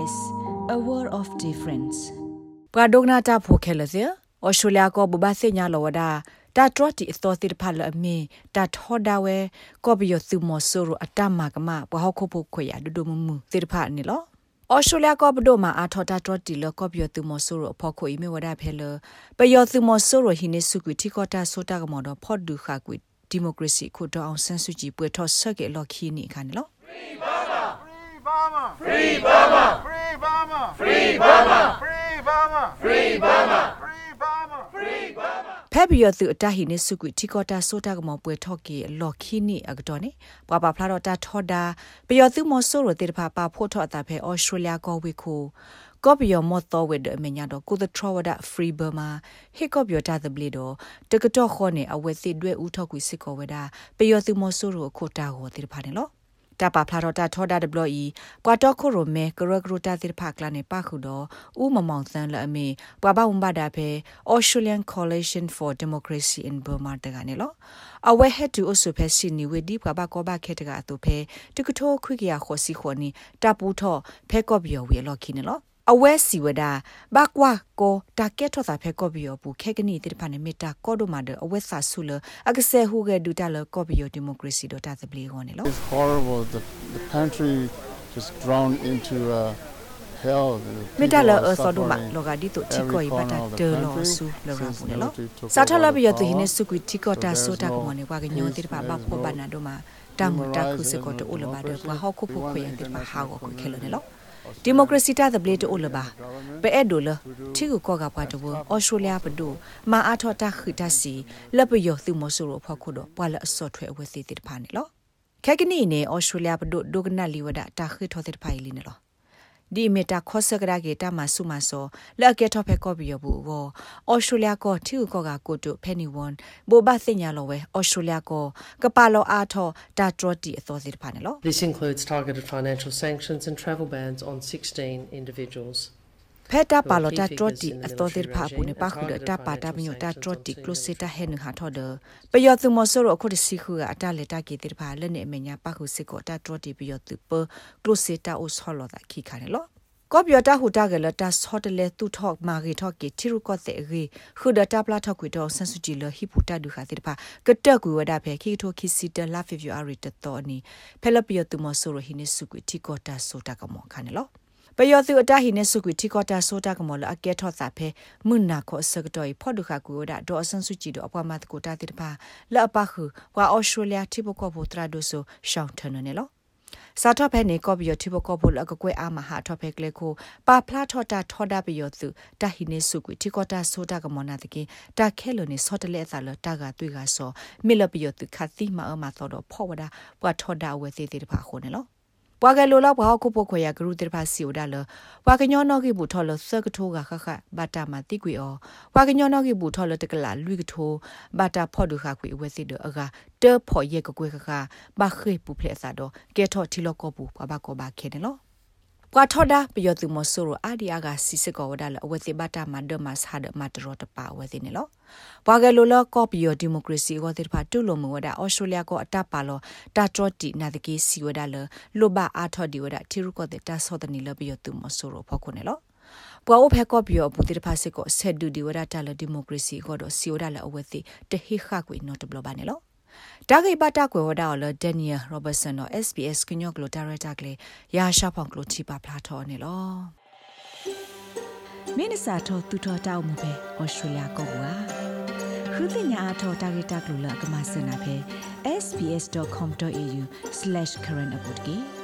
SBS a world of difference ပကဒုကနာတာဖိုခဲလစေဩစတြေးလျကိုဘဘဆေညာလောဝဒါတာထရတီအသောတိဖာလအမီတာထောဒါဝဲကောဘီယသုမဆိုရအတမကမဘဟခုဖို့ခွေရဒုဒမမူတိဖာနီလောဩစတြေးလျကဘဒိုမှာအာထော်တာထရတီလကောဘီယသုမဆိုရဖော်ခွေမေဝဒါဖဲလပယောသုမဆိုရဟိနေစုကွီတီကောတာဆိုတာကမောဒဖော်ဒူခါကွီဒီမိုကရေစီခုတောအောင်ဆန်းစုကြည်ပွေထော်ဆက်ကေလော်ခီနီခါနီလော Free Burma! Free Burma! Free Burma! Free Burma! Free Burma! Free Burma! Free Burma! ဖက်ဘီယသူအတဟိနေစုကွတီကောတာဆိုတာကမောပွဲထော့ကေလော်ခီနီအကတော်နေပွာပါဖလာတော့တာထော်တာပယောသူမောဆိုရတေတဖာပါဖို့ထော့အတာဖဲဩစတြေးလျကောဝေခိုကောပီယောမောတော်ဝဲဒမညာတော့ကိုသထရဝဒဖရီဘာမာဟေကောပီယောတာသဘလီတော့တကတော့ခေါနေအဝဲစစ်တွဲဥထောက်ကွေစစ်ကောဝဲတာပယောသူမောဆိုရခိုတာဟောတေတဖာနေလို့ တပါဖလာတော့တာထောဒါဒဘလီကွာတော့ခိုရိုမဲကရဂရတာတိဖာကလာနေပါခုတော့ဥမမောင်ဆန်းလအမေပွာဘဝမ်ဘာဒါဖေ Australian Coalition for Democracy in Burma တကနေလို့အဝဲဟက်တူအဆုဖဲစီနီဝေဒီပွာဘကောဘခဲတကအတူဖဲတကထိုးခွိကရခေါ်စီခေါ်နီတပူထောဖဲကော့ဘီယောဝေလော်ခင်းနော် အဝဲစီဝဒဘကွာကိုတာကက်ထောတာဖဲကော့ဘီယောပူခဲကနီတိဖာနေမီတာကောဒိုမာဒအဝဲဆာဆူလအကဆဲဟူကဒူတာလကော့ဘီယောဒီမိုကရေစီဒတာသပလီဟောနေလော It's horrible. The, the country just drowned into uh, hell. The မေတ္တာ people လ are အစောဒိုမာ suffering လောကဒီတိုတီကို every ဘတာ corner of တေ the လော country ဆူလောရာ since ဘူး the နော် military took စာထလ over ဘီယ the တဟိနေ power. စုကွီတီကောတာ So ဆိုတာက there's မ no နေကွာကညိုတိပါဘ peace, ဖောဘာ there's နာ no ဒိုမာတမ်တာခုစကောတအိုလဘာဒ democracy. ဘာဟောခုဖို့ခွေတိပါဟာကိုခဲလနေလော Australia ဒီမိုကရေစီတာသပလေတိုလဘာ government ပဲအဲ့ဒိုလတီကိုကောကပွားတဘောဩစတြေးလျပဒိုမာအာထောတာခိတစီလက်ပယောသူမဆူရဖောက်ခုတော့ပွာလအစောထွဲအဝဲစီတိတဖာနေလောခဲကနီနေဩစတြေးလျပဒိုဒိုကနလီဝဒတာခိထောတိတဖာလီနေလော ဒီမီတာခောဆကရာဂေတာမဆုမဆောလက်ကဲထောဖဲကော့ဘီယဘူဝဩစတြေးလျကောတီကိုကကိုတုဖဲနီဝွန်ဘောဘစညာလောဝဲဩစတြေးလျကောကပါလောအာထောတာထရတီအသောစီတဖာနေလော This includes targeted financial sanctions and travel bans on 16 individuals. ဖက်တာပါလောတာထရတီအသောတိဖာပူနေပါခုဒတာပါတာမညတာထရတီကလုစီတာဟဲနဟာထောဒပယောသူမဆောရအခုတစီခုကအတလက်တာကေတိဖာလက်နေအမညာပါခုစစ်ကိုတာထရတီပယောသူပကလုစီတာအိုဆောလောတာခိခါနေလောကောပြတာဟူတာကလတာဆော့တလေတူထော့မာဂီထော့ကီတီရူကော့တဲ့ရီခူဒတာပလာထော့ကွေတော့ဆန်ဆူဂျီလဟီပူတာဒူခါတိဖာကတက်ကွေဝဒဖဲခီထိုခီစီတလာဖီဗယူအာရီတတော်နီဖဲလပယောသူမဆောရဟိနေစုကွေတီကောတာဆိုတာကမောခါနေလော ပယောသူအတဟိနေစုကွီတီကောတာဆိုတာကမောလအကဲထော့စာဖဲမွနာခောစကတော်ဖော်ဒုခကူဒါဒေါ်အဆန်စုကြည်တို့အပွားမတ်ကိုတာတိတပါလက်အပခုဝါအော်စတြေးလျတိဘကောဘူတရာဒိုဆိုရှောင်းထနနေလောစာတော့ဖဲနေကောပီယတိဘကောဘူလအကကွဲအာမဟာတော့ဖဲကလေကိုပါဖလာထော့တာထော့တာပီယသူတဟိနေစုကွီတီကောတာဆိုတာကမောနာတကင်တာခဲလိုနေစောတလဲအစားလတာကတွေ့ကဆောမိလပီယသူခတ်တိမအမသောတော့ဖော့ဝဒါပွားထော့တာဝဲသေးသေးတပါခုနေလော ပွာကလိုလောက်ဘဟခုပခွေရဂရုတိဖာစီအိုဒါလပွာကညောနောကိဘူထော်လဆကထိုးကခခဘာတာမတိကွေအောပွာကညောနောကိဘူထော်လတကလာလူကထိုးဘာတာဖော်ဒုခကွေဝဲစီဒအကတေဖော်ရဲ့ကကွေခခဘာခေပူဖလက်စာတော့ကဲထော်တီလောကောဘူးပွာဘကောဘာခဲတယ်လော ကွာထော်ဒါပယောသူမဆိုရအာဒီယာကစီစကောဝဒါလအဝဲစီဘာတာမဒမတ်ဟာဒမတ်ရောတပါဝဲစီနေလောဘွာကလိုလကောပီယိုဒီမိုကရေစီကိုတိဖာတူလိုမဝဒါအော်စတြေးလျကိုအတပါလောတာထရတီနာတကေစီဝဒါလလိုဘာအာထော်ဒီဝဒါတီရုကိုတဲ့တာဆောဒနီလပီယိုသူမဆိုရဖောက်ခုနေလောပွာအိုဖဲကော့ပီယိုဘူတိဖာစစ်ကိုဆက်ဒူဒီဝဒါတာလဒီမိုကရေစီကိုတော့စီဝဒါလအဝဲစီတဟိခကွေနော်တဘလဘာနေလော တာဂိပတာကွယ်ဝဒါလဒန်နီယယ်ရောဘတ်ဆန်နော် SBS ကညော့ကလိုဒါရိုက်တာကလေးရာရှာဖောင်ကလိုချီပါဖလာထော်နေလောမင်းစာထောတူထောတောက်မှုပဲဩစတြေးလျကောကွာခုတင်ညာအထောတာဂီတာကလိုလကမစနာပဲ sbs.com.au/current update